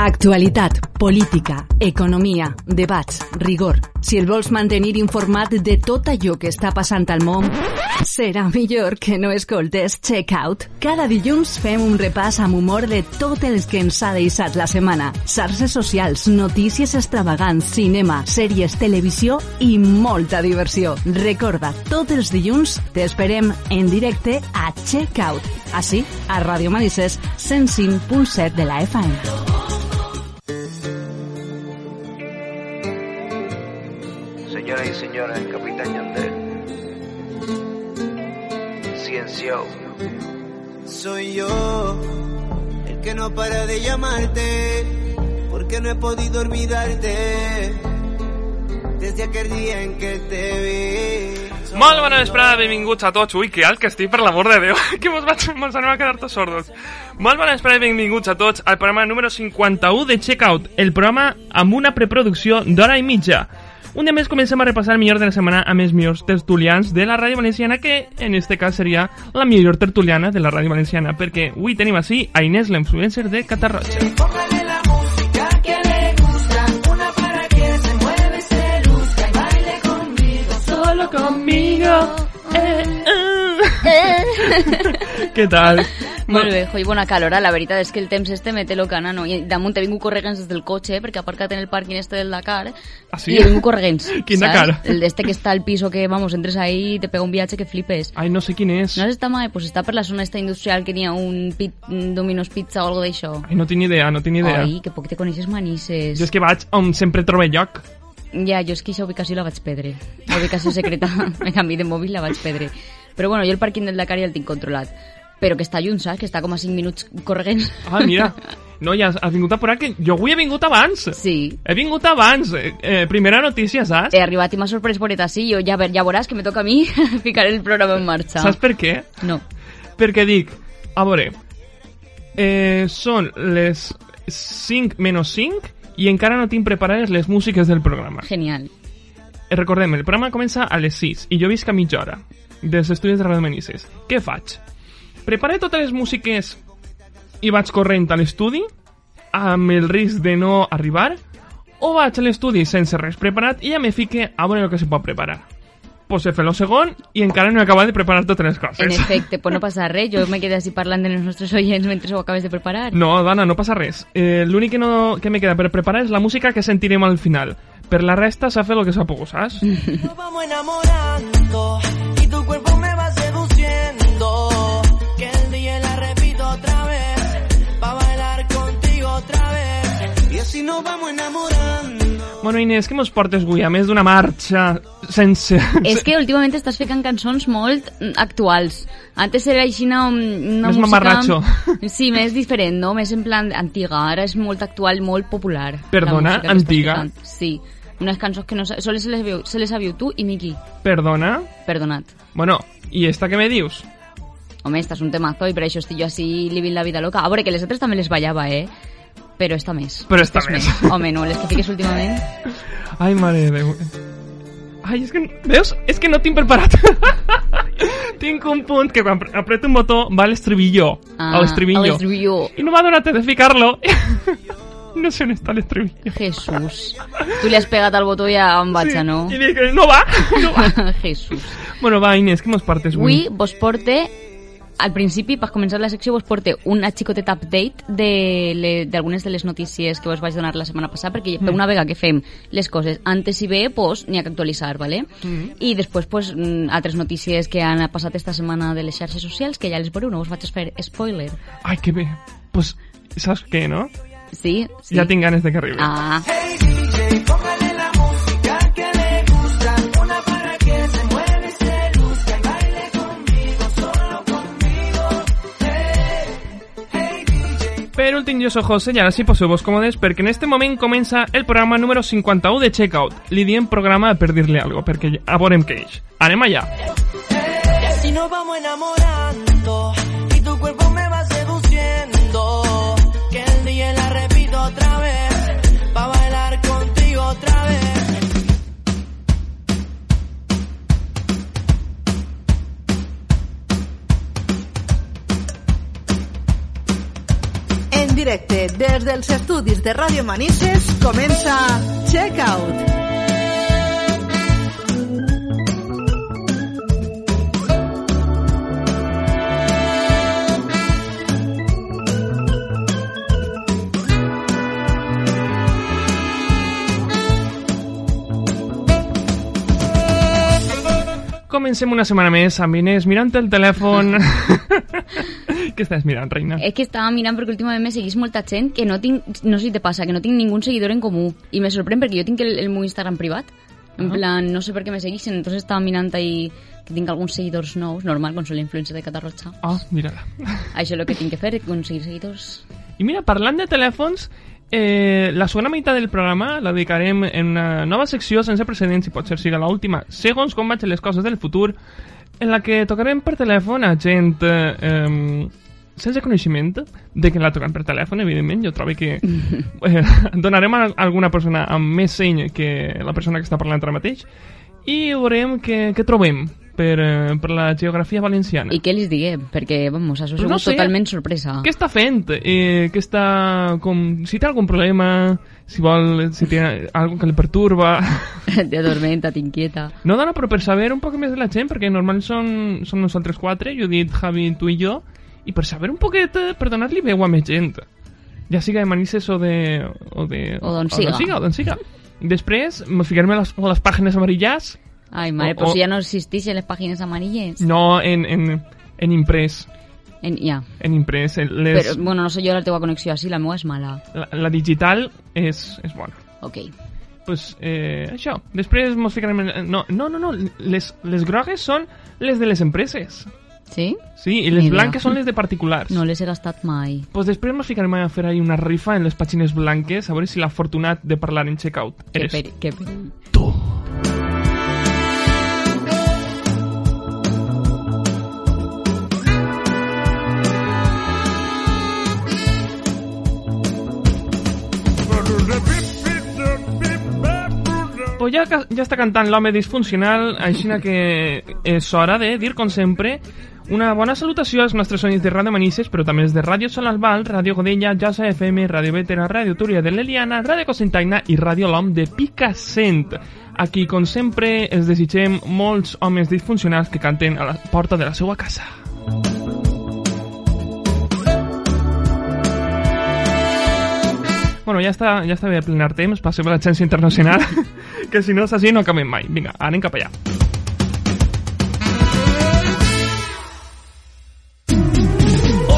Actualitat, política, economia, debats, rigor. Si el vols mantenir informat de tot allò que està passant al món, serà millor que no escoltes Check Out. Cada dilluns fem un repàs amb humor de tot el que ens ha deixat la setmana. Xarxes socials, notícies extravagants, cinema, sèries, televisió i molta diversió. Recorda, tots els dilluns t'esperem en directe a Check Out. Així, a Ràdio Manises 105.7 de la FM. Ciencio. Soy yo el que no para de llamarte, porque no he podido olvidarte desde aquel día en que te vi. Molt bona vesprada, benvinguts a tots. Ui, que alt que estic, per l'amor de Déu, que mos, vaig, mos anem a quedar tots sordos. Molt bona vesprada i benvinguts a tots al programa número 51 de Checkout, el programa amb una preproducció d'hora i mitja. Un dia més comencem a repassar el millor de la setmana amb els millors tertulians de la ràdio valenciana, que en este cas seria la millor tertuliana de la ràdio valenciana, perquè avui tenim així a Inés, l'influencer de Catarroja. Què tal? Molt bé, coi, bona calora. La veritat és que el temps este me té locana, no? I damunt he vingut corregents des del cotxe, perquè ha aparcat en el pàrquing este del Dakar, Ah, sí? i he vingut corregents. Quin saps? Dakar? El d'este que està al piso que, vamos, entres ahí i te pega un viatge que flipes. Ai, no sé quin és. No has estat mai? Pues està per la zona esta industrial que n'hi ha un, pit, un Domino's Pizza o algo d'això. Ai, no tinc idea, no tinc idea. Ai, que poc te coneixes manisses. Jo és que vaig on sempre trobo lloc. Ja, jo és que aquesta ubicació la vaig perdre. La ubicació secreta, me canvi de mòbil, la vaig perdre. Però bueno, jo el pàrquing del Dakar ja el tinc controlat. Però que està lluny, saps? Que està com a 5 minuts corregent. Ah, mira. No, ja has vingut a por que jo avui he vingut abans. Sí. He vingut abans. Eh, eh, primera notícia, saps? He arribat i m'ha sorprès por sí, jo ja, ver- ja veuràs que me toca a mi ficar el programa en marxa. Saps per què? No. Perquè dic, a veure, eh, són les 5 menys 5 i encara no tinc preparades les músiques del programa. Genial. Eh, Recordem, el programa comença a les 6 i jo visc a mitja hora dels estudis de Ràdio Manises. Què faig? Preparé totes les músiques i vaig corrent a l'estudi amb el risc de no arribar o vaig a l'estudi sense res preparat i ja me fique a veure el que se pot preparar. Pues he fet el segon i encara no he acabat de preparar totes les coses. En efecte, pues no passa res, jo me quedé així parlant els nostres oients mentre ho acabes de preparar. No, Dana, no passa res. Eh, L'únic que, no, que me queda per preparar és la música que sentirem al final. Per la resta s'ha fet el que s'ha pogut, saps? Nos vamos enamorando y tu cuerpo me va seduciendo. Que el día la repito otra vez, pa' bailar contigo otra vez. Y así nos vamos enamorando. Bueno, Inés, què mos portes avui? A més d'una marxa sense... És que últimament estàs ficant cançons molt actuals. Antes era així una, una Més música... mamarratxo. Sí, més diferent, no? Més en plan antiga. Ara és molt actual, molt popular. la Perdona, antiga? Sí. Unes cançons que no... se les, veu, se les sabiu tu i Miki. Perdona? Perdonat. Bueno, i esta que me dius? Home, esta és un temazo i per això estic jo així living la vida loca. A veure, que les altres també les ballava, eh? Però esta més. Però esta és més. Home, no, les que fiques últimament... Ai, mare de Déu. Ai, és que... Veus? És que no tinc preparat. tinc un punt que quan apreto un botó va a l'estribillo. Ah, A l'estribillo. I no m'ha donat de ficar-lo. no sé on està l'estribillo. Jesús. Tu li has pegat al botó i ja em vaig, Sí, no? I dic, no va, no va. Jesús. bueno, va, Inés, què mos partes Avui vos porte al principi, per començar la secció, vos porte una xicotet update de d'algunes de, les notícies que vos vaig donar la setmana passada, perquè per una vegada que fem les coses antes i bé, pues, n'hi ha que actualitzar, ¿vale? I després, pues, mm, altres notícies que han passat esta setmana de les xarxes socials, que ja les veureu, no us vaig fer spoiler. Ai, que bé. Pues, saps què, no? Sí? sí. Ja tinc ganes de que arribi. Ah, Hey DJ, póngale la música que le gusta. Una para que se mueve, se luzca y baile conmigo, solo conmigo. Hey, hey DJ. Per últim, jo soc José i ara sí poseu-vos còmodes perquè en este moment comença el programa número 51 de Checkout. Li diem programa per dir-li algo, perquè a veurem què és. Anem allà. Y así nos vamos enamorando directe des dels estudis de Ràdio Manises comença Check Out. Comencem una setmana més amb Inés mirant el telèfon. Què estàs mirant, reina? És que estava mirant perquè últimament me seguís molta gent que no tinc, no sé si te passa, que no tinc ningún seguidor en comú. I me sorprèn perquè jo tinc el, el meu Instagram privat. En Ah. plan, no sé per què me seguixen, entonces estava mirant ahí que tinc alguns seguidors nous, normal, quan la influencer de Catarroja. Oh, mira-la. Això és el que tinc que fer, aconseguir seguidors. I mira, parlant de telèfons, eh, la segona meitat del programa la dedicarem en una nova secció sense precedents, i potser siga l'última, segons com vagin les coses del futur, en la que tocarem per telèfon a gent eh, sense coneixement de que la toquen per telèfon, evidentment. Jo trobo que eh, donarem a alguna persona amb més seny que la persona que està parlant ara mateix i veurem què, què trobem per, eh, per la geografia valenciana. I què els diguem? Perquè, vamos, això ha Pues sigut no sé. totalment sorpresa. Què està fent? Eh, què està... Com, si té algun problema, si vol, si té algo que li perturba... Te adormenta, t'inquieta. No dona, però per saber un poc més de la gent, perquè normal són, són nosaltres quatre, Judit, Javi, tu i jo, i per saber un poquet, eh, per donar-li veu a més gent. Ja siga de Manises o de... O, de, O d'on siga. O d'on siga, o d'on siga. Després, me ficarem a les, a les pàgines amarillas, Ai, mare, O- pues o- si ja no existeixen les pàgines amarilles. no en, en, en imprès. En, ja. En imprès. en Les, Però, bueno, no sé jo la teva connexió així, la meva és mala. la, la digital és, és bona. Ok. pues, eh, això. Després mos ficarem... En... No, no, no, no. Les, les grogues són les de les empreses. Sí? Sí, i les Ni idea. blanques són les de particulars. No les he gastat mai. Pues després mos ficarem a fer ahí una rifa en les pàgines blanques a veure si l'afortunat de parlar en checkout Que eres per, que per... tu. Ja, ja està cantant l'home disfuncional, així que és hora de dir, com sempre, una bona salutació als nostres sonics de Ràdio Manises, però també els de Ràdio Sol Albal, Ràdio Godella, Jasa FM, Ràdio Vetera, Ràdio Túria de l'Eliana, Ràdio Cosentaina i Ràdio L'Hom de Picassent. Aquí, com sempre, els desitgem molts homes disfuncionals que canten a la porta de la seva casa. Bueno, ja està, ja està bé de plenar temps, passem a l'agència internacional, que si no és així no acabem mai. Vinga, anem cap allà.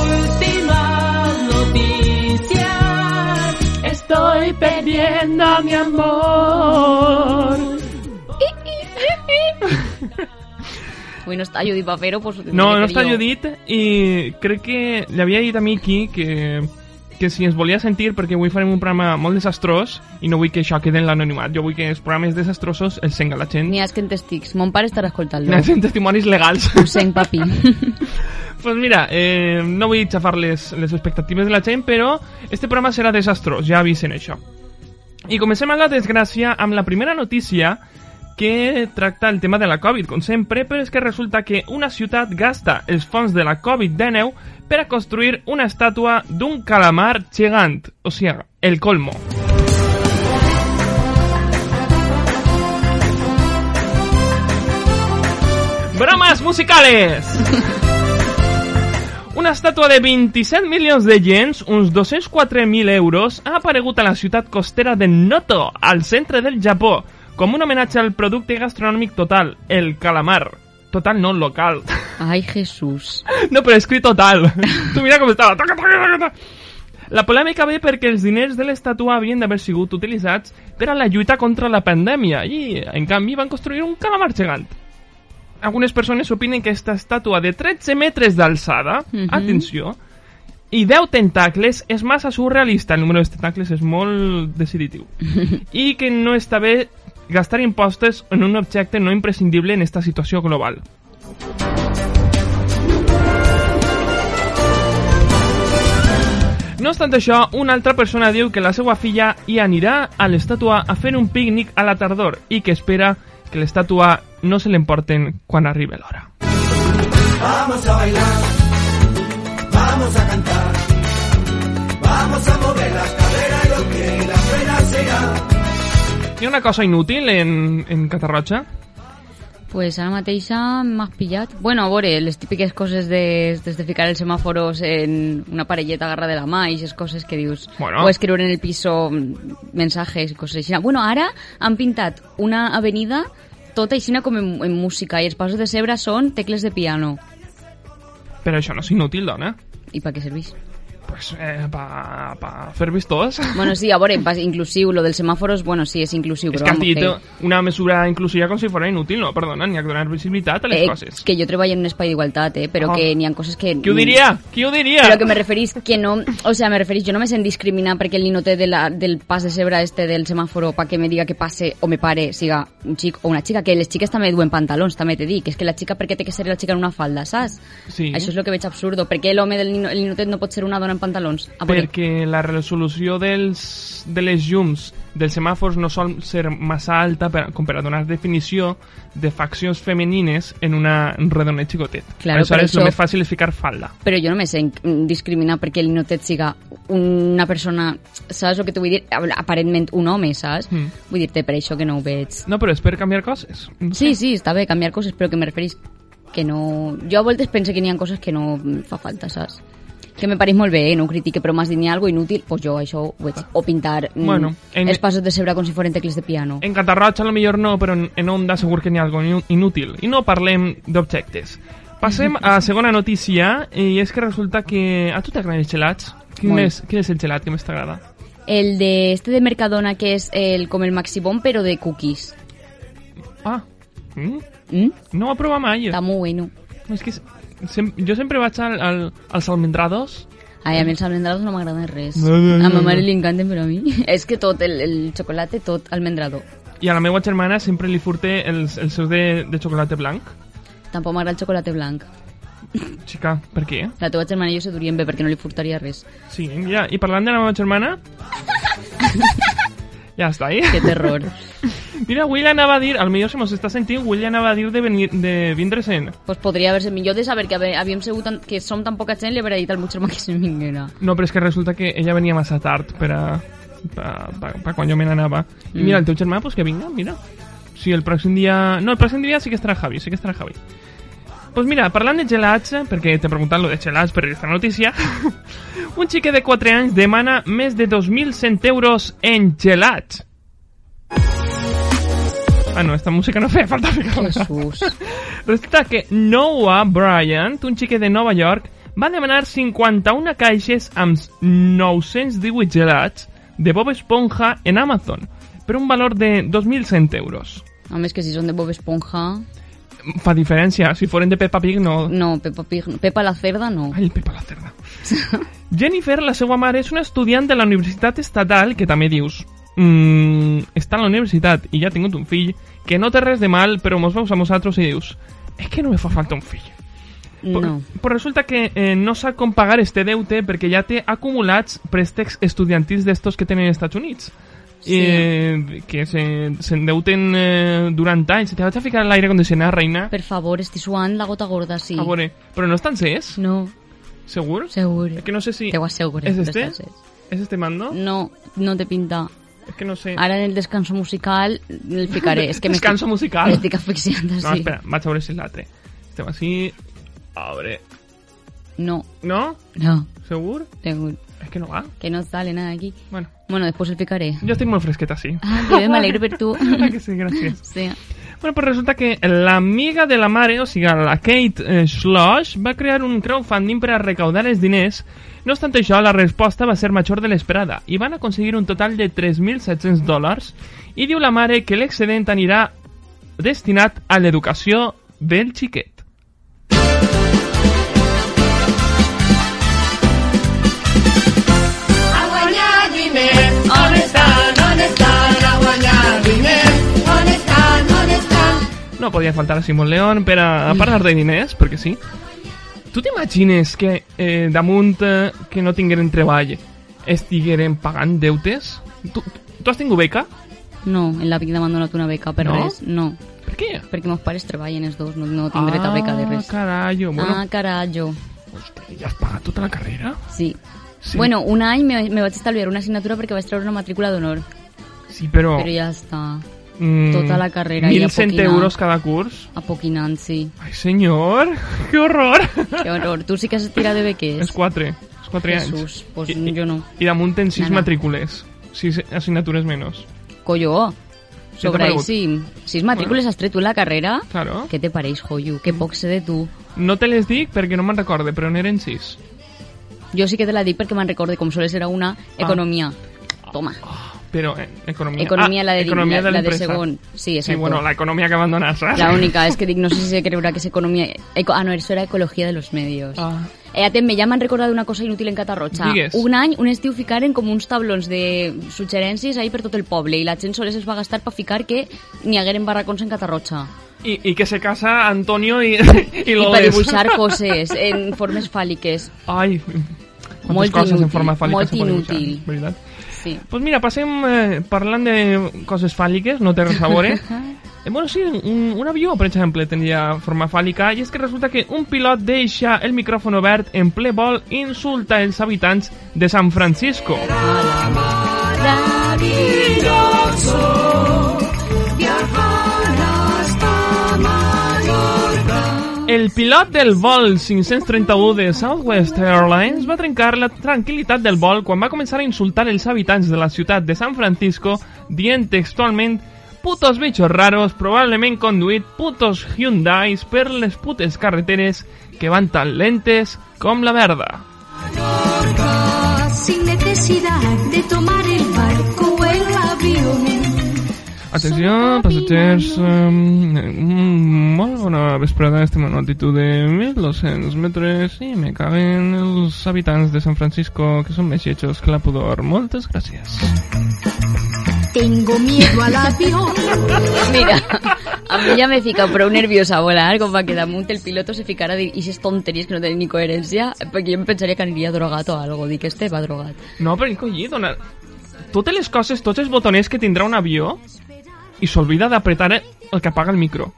Últimas noticias. Estoy perdiendo a mi amor. Avui no està Judit pues tindré No, no està. Judit i crec que li havia dit a Miki que, que si ens volia sentir perquè avui farem un programa molt desastrós i no vull que això quede en l'anonimat. Jo vull que els programes desastrosos els senga la gent. N'hi ha que en testics. Mon pare estarà escoltant-lo. N'hi ha testimonis legals. Ho sent, papi. Pues mira, eh, no vull xafar les, les expectatives de la gent, però este programa serà desastrós, ja avisen això. I comencem amb la desgràcia amb la primera notícia que tracta el tema de la Covid, com sempre, però és que resulta que una ciutat gasta els fons de la Covid-19 per a construir una estàtua d'un calamar gegant, o sigui, el colmo. ¡Bromas musicales! Una estàtua de 27 milions de yens, uns 204.000 euros, ha aparegut a la ciutat costera de Noto, al centre del Japó, com un homenatge al producte gastronòmic total, el calamar. Total, no local. Ai, Jesús. No, però escrit total. tu mira com estava. Toca, toca, toca, toca. La polèmica ve perquè els diners de l'estàtua havien d'haver sigut utilitzats per a la lluita contra la pandèmia i, en canvi, van construir un calamar gegant. Algunes persones opinen que aquesta estàtua de 13 metres d'alçada, Mhm. atenció, i 10 tentacles és massa surrealista, el número de tentacles és molt deciditiu, i que no està bé gastar impostos en un objecte no imprescindible en esta situació global. No obstant això, una altra persona diu que la seva filla hi anirà a l'estàtua a fer un pícnic a la tardor i que espera que l'estàtua no se l'emporten quan arribi l'hora. Vamos a bailar, vamos a cantar, Hi ha una cosa inútil en, en Catarroja? Pues ara mateixa m'has pillat. Bueno, a veure, les típiques coses de, des de ficar els semàforos en una parelleta agarra de la mà i aquestes coses que dius... Bueno. O escriure en el piso mensajes i coses així. Bueno, ara han pintat una avenida tota així com en, en música i els passos de cebre són tecles de piano. Però això no és inútil, dona. I per què serveix? Pues eh, pa, pa fer vistós. Bueno, sí, a veure, inclusiu, lo dels semàforos, bueno, sí, és inclusiu, És però que has vamos, que, una mesura inclusiva com si fos inútil, no, perdona, n'hi ha que donar visibilitat a les eh, coses. que jo treballo en un espai d'igualtat, eh, però Ah. que n'hi ha coses que... Qui ho diria? Qui ho diria? Però que me referís que no... O sea, me referís, jo no me sent discriminar perquè el ninote de la, del pas de cebre este del semàforo pa que me diga que passe o me pare siga un xic o una xica, que les xiques també duen pantalons, també te dic, que és que la xica per què té que ser la xica en una falda, saps? Sí. Això és el que veig absurdo. Per què l'home del nino, el ninotet no pot ser una dona en pantalons? A veure, perquè la resolució dels, de les llums dels semàfors no sol ser massa alta per, com per a donar definició de faccions femenines en una un redonet xicotet. Claro, Aleshores, això- el més fàcil és ficar falda. però jo no me sent mm, discriminar perquè el ninotet siga una persona, saps el que t'ho vull dir? Aparentment un home, saps? Mm. Vull dir-te per això que no ho veig. No, però és per canviar coses. No Sí, sé. sí, està bé canviar coses, però que me referís que no... Jo a voltes pense que n'hi ha coses que no fa falta, saps? Que me pareix molt bé, eh? no critique, però m'has dit algo inútil, pues jo això ho veig. O pintar mm, Bueno, en- els passos de cebre com si foren tecles de piano. En Catarroja a lo millor no, però en, en Onda segur que n'hi ha algo inútil. I no parlem d'objectes. Passem a segona notícia, i és que resulta que... A tu t'agraden els gelats? Quin Molt. és, quin és el gelat que més t'agrada? El de este de Mercadona, que és el, com el Maxibón, però de cookies. Ah, mm? Mm? no ho he provat mai. Està molt bueno. És que sem jo sempre vaig al, al, als almendrados. Ai, a mi els almendrados no m'agraden res. No, no, no, A ma mare li encanten, però a mi... és que tot, el, el xocolate, tot almendrado. I a la meva germana sempre li furte els, els seus de, de xocolate blanc. Tampoc m'agrada el xocolate blanc. Xica, per què? La teva germana i jo se durien bé perquè no li furtaria res. Sí, mira, i parlant de la meva germana... ja està, eh? Que terror. Mira, li anava a dir, al millor se mos està sentint, li anava a dir de, venir, de vindre-se'n. pues podria haver-se millor de saber que haver- havíem segut tan, que som tan poca gent li hauria dit al meu germà que se vinguera. No, però és que resulta que ella venia massa tard per a, per, per, per quan jo me n'anava. I Mm. mira, el teu germà, pues que vinga, mira. Si el pròxim dia... No, el pròxim dia sí que estarà Javi, sí que estarà Javi. Pues mira, parlant de gelats, perquè t'he preguntat lo de gelats per aquesta notícia, un xique de 4 anys demana més de 2.100 euros en gelats. Ah, no, esta música no feia falta ficar-la. Jesús. Resulta que Noah Bryant, un xique de Nova York, va demanar 51 caixes amb 918 gelats de Bob Esponja en Amazon per un valor de 2.100 euros. A més que si són de Bob Esponja... Fa diferència, si foren de Peppa Pig no... No, Peppa Pig... no. Peppa la cerda, no. Ai, Peppa la cerda. Jennifer, la seva mare, és una estudiant de la Universitat Estatal que també dius mm, està a la universitat i ja ha tingut un fill que no té res de mal, però mos veus a nosaltres i dius és que no me fa falta un fill. Però, No. però resulta que eh, no sap com pagar este deute perquè ja té acumulats préstecs estudiantils d'estos que tenen als Estats Units. Sí. Eh, que se- s'endeuten eh, durant anys. Te vaig a ficar l'aire condicionat, reina. Per favor, estic suant la gota gorda, sí. A veure, però no estan ses? No, ¿Segur? segur. Es que no sé si... Te ho asseguro. ¿Es que este? ¿Es este mando? No, no te pinta. Es que no sé. Ara en el descanso musical el ficaré. És que Descanso m'estic- musical. M'estic asfixiant, No, sí. espera, vaig a veure si és l'altre. Estem així... A veure... No, No? no, Segur? segur. Es que no va. Que no sale nada aquí. Bueno, Bueno, después el picaré. jo estic molt fresqueta, sí. Ah, que bé, m'alegro per tu. Ah, que sí, gràcies. Sí. Bueno, pues resulta que l'amiga de la mare, o sigui, la Kate eh, Schloss, va crear un crowdfunding per a recaudar els diners. No obstant això, la resposta va ser major de l'esperada i van aconseguir un total de 3.700 dòlars i diu la mare que l'excedent anirà destinat a l'educació del xiquet. No podia faltar a Simon León per a, a parlar de diners, perquè sí. Tu t'imagines que eh, damunt eh, que no tingueren treball estigueren pagant deutes? Tu, tu has tingut beca? No, en la vida m'ha donat una beca per No? res. No, Per què? perquè meus pares treballen els dos, no, no tinc dret a beca de res. Ah, carai, bueno, Ah, carai, hòstia, ja has pagat tota la carrera? Sí, Sí. Bueno, un any me, me vaig estalviar una assignatura perquè vaig treure una matrícula d'honor. Sí, però... Però ja està. Mm, tota la carrera i a 1.100 poquinar. euros cada curs. Apoquinant, sí. Ai, senyor, que horror. Que horror. Tu sí que has tirat de beques. És 4, és 4 anys. Jesús, pues I- jo no. I damunt tens 6 No, no. matrícules. 6 assignatures menys. Colló. Sobre paregut? sí. Sis matrícules has tret tu en la carrera? Claro. Què te pareix, joio? Que poc sé de tu. No te les dic perquè no me'n recorde, però n'eren 6. Jo sí que te la dic perquè me'n recorde com sols era una economia. Toma. Però, eh, economia... Economia, la de, economia la, la de l'empresa. segon. Sí, Sí, exacto. bueno, la economía que abandonas, ¿sabes? La única, es que no sé si se creurà que es economía... Eco, ah, no, eso era ecología de los medios. Ah. Eh, atem, ja m'han recordat una cosa inútil en Catarroja. Digues. Un any, un estiu ficaren com uns tablons de suggerències ahí per tot el poble i la gent sols es va gastar per ficar que n'hi hagueren barracons en Catarroja. Y, y que se casa Antonio y, y I lo per dibuixar coses en formes fàl·liques. Ay, quantes Molt coses en inútil, forma fàl·lica molt se poden inútil. veritat? Sí. Pues mira, passem eh, parlant de coses fàl·liques, no té res a veure. Eh, bueno, sí, un, un avió, per exemple, tenia forma fàl·lica, i és que resulta que un pilot deixa el micròfon obert en ple vol i insulta els habitants de San Francisco. El pilot del vol 531 de Southwest Airlines va trencar la tranquil·litat del vol quan va començar a insultar els habitants de la ciutat de San Francisco dient textualment putos bichos raros, probablement conduït putos Hyundais per les putes carreteres que van tan lentes com la verda. Sin necesidad de tomar el avión. Atenció, passatgers, um, molt bona vesprada, estem en una altitud de 1.200 metres i me caben els habitants de San Francisco que són més lletjos que la pudor. Moltes gràcies. Tengo miedo al avión. Mira, a mi ja me fica prou nerviosa a volar com va que damunt el piloto se ficara a dir ixes tonteries que no tenen ni coherència perquè jo em pensaria que aniria drogat o algo, dic este va drogat. No, però collí, dona... Totes les coses, tots els botoners que tindrà un avió i s'olvida d'apretar el que apaga el micro.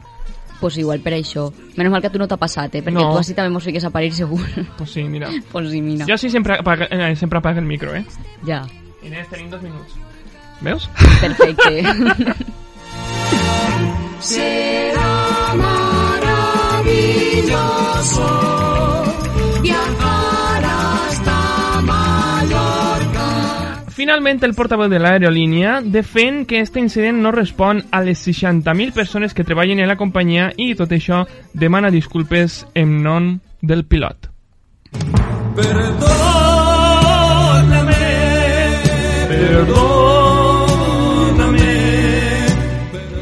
Pues igual per això. Menos mal que a tu no t'ha passat, eh? Perquè No. tu així també mos fiques a parir segur. Pues sí, mira. pues sí, mira. Jo sí sempre apaga, eh, sempre apaga el micro, eh? Ja, Inés, tenim dos minuts. Veus? perfecte. Será maravilloso Finalment, el portaveu de l'aerolínia defèn que este incident no respon a les 60.000 persones que treballen en la companyia i tot això demana disculpes en nom del pilot.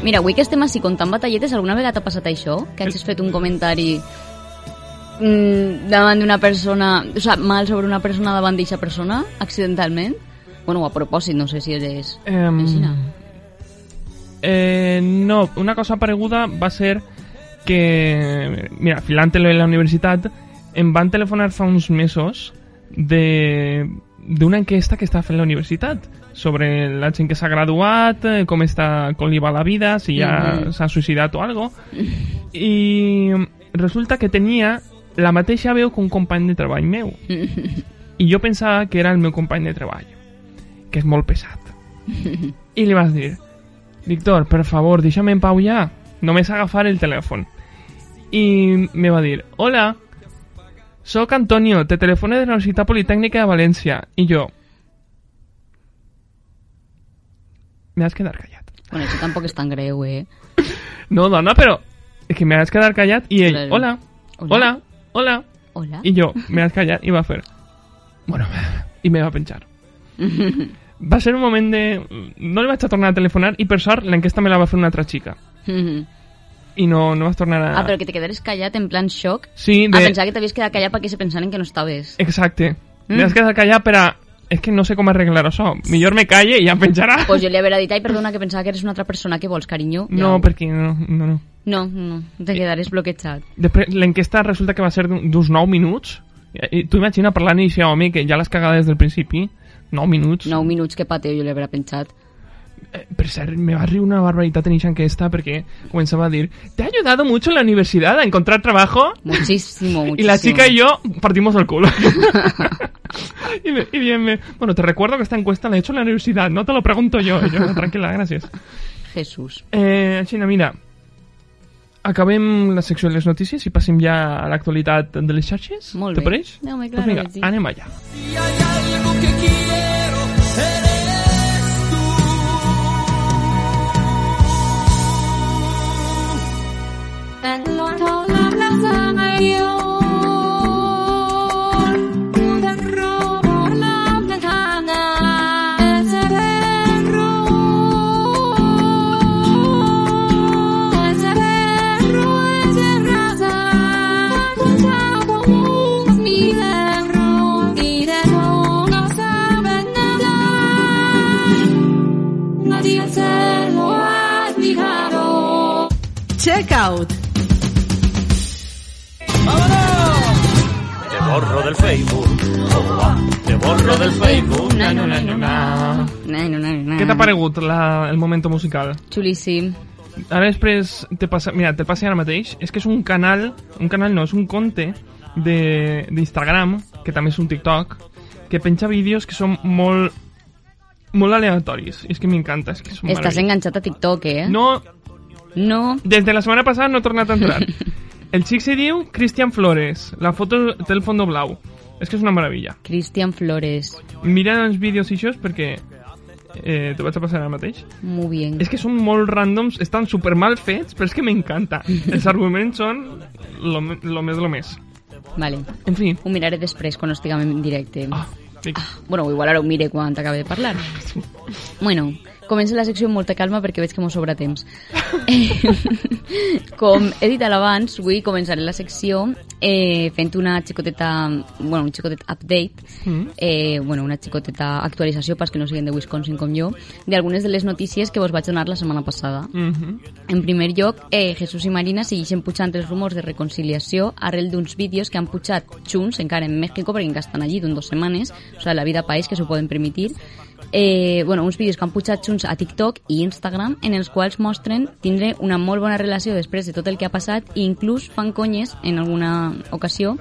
Mira, avui que estem així contant batalletes, alguna vegada t'ha passat això? Que hagis fet un comentari mm, davant d'una persona... O sigui, mal sobre una persona davant d'eixa persona, accidentalment? Bueno, a propòsit, no sé si eres... Aixina. eh, no, una cosa pareguda va ser que, mira, filant-lo en la universitat, em van telefonar fa uns mesos de d'una enquesta que està fent la universitat sobre la gent que s'ha graduat, eh, com està, com li va la vida, si ja Mhm. s'ha suïcidat o algo. I resulta que tenia la mateixa veu que un company de treball meu. I jo pensava que era el meu company de treball, que és molt pesat. I li vas dir, Víctor, per favor, deixa'm en pau ja. Només agafar el telèfon. I me va dir, hola, sóc Antonio, te telefono de la Universitat Politècnica de València. I jo... Me has quedar callat. Bueno, això tampoc és tan greu, eh? No, dona, però... És que me has quedar callat i ell, Claro. hola, Hola. hola, hola. Hola. I jo, me has callat i va fer... Bueno, i me va penjar. Va ser un moment de... No li vaig a tornar a telefonar i per sort l'enquesta me la va fer una altra xica. I no, no vas tornar a... Ah, però que te quedares callat en plan xoc. Sí, de... pensava que t'havies quedat callat perquè se pensaren que no estaves. Exacte. Mm. Me has quedat callat per a... És que no sé com arreglar això. Millor me calle i ja em penjarà. Pues jo li havia dit, ai, perdona, que pensava que eres una altra persona que vols, carinyo. No, Ja. perquè no, no, no. No, no, te quedares bloquejat. Després, l'enquesta resulta que va ser d'un- d'uns 9 minuts. I, tu imagina parlant i això, home, que ja l'has cagat des del principi. 9 minuts. 9 minuts que pateo jo li havia pensat. Eh, per cert, me va rir una barbaritat en esa enquesta perquè comenzaba a dir ¿Te ha ayudado mucho en la universidad a encontrar trabajo? Muchísimo, muchísimo. Y la chica y yo partimos el culo. Y, me- y bien, me- bueno, te recuerdo que esta encuesta la he hecho en la universidad, no te lo pregunto yo. Yo, tranquila, gracias. Jesús. Eh, Xina, mira, acabem la secció de les notícies i passem ja a l'actualitat de les xarxes. Molt Te pareix? No, Doncs claro vinga, que sí. anem allà. Si hay algo que quiero, eres tú. Nadie Out. Te borro del Facebook. Te borro del Facebook. Na, Na. Na, no. Què t'ha paregut la, el moment musical? Xulíssim. Ara després te passa, mira, te passa ara mateix, és que és un canal, un canal no, és un compte de- d'Instagram, que també és un TikTok, que penja vídeos que són molt molt aleatoris. És que m'encanta, és que són Estàs enganxat a TikTok, eh? No, No. des de la setmana passada no he tornat a entrar. El xic se diu Cristian Flores. La foto té el fondo blau. És que és una meravella. Cristian Flores. Mira els vídeos i això perquè eh, t'ho vaig a passar ara mateix. Muy bien. És que són molt randoms, estan super mal fets, però és que m'encanta. Els arguments són lo, lo més lo més. Vale. En fi. Ho miraré després quan estiguem en directe. Ah, vinga. Bueno, igual ara ho mire quan t'acabe de parlar. Bueno, comença la secció amb molta calma perquè veig que m'ho sobra temps. Com he dit abans, avui començaré la secció eh, fent una xicoteta, bueno, un xicotet update, eh, bueno, una xicoteta actualització pels que no siguin de Wisconsin com jo, d'algunes de les notícies que vos vaig donar la setmana passada. Mhm. En primer lloc, eh, Jesús i Marina segueixen pujant els rumors de reconciliació arrel d'uns vídeos que han pujat junts encara en México, perquè encara estan allí d'un dos setmanes, o sigui, la vida país que s'ho poden permitir. Eh, bueno, uns vídeos que han pujat junts a TikTok i Instagram en els quals mostren tindre una molt bona relació després de tot el que ha passat i inclús fan conyes en alguna ocasió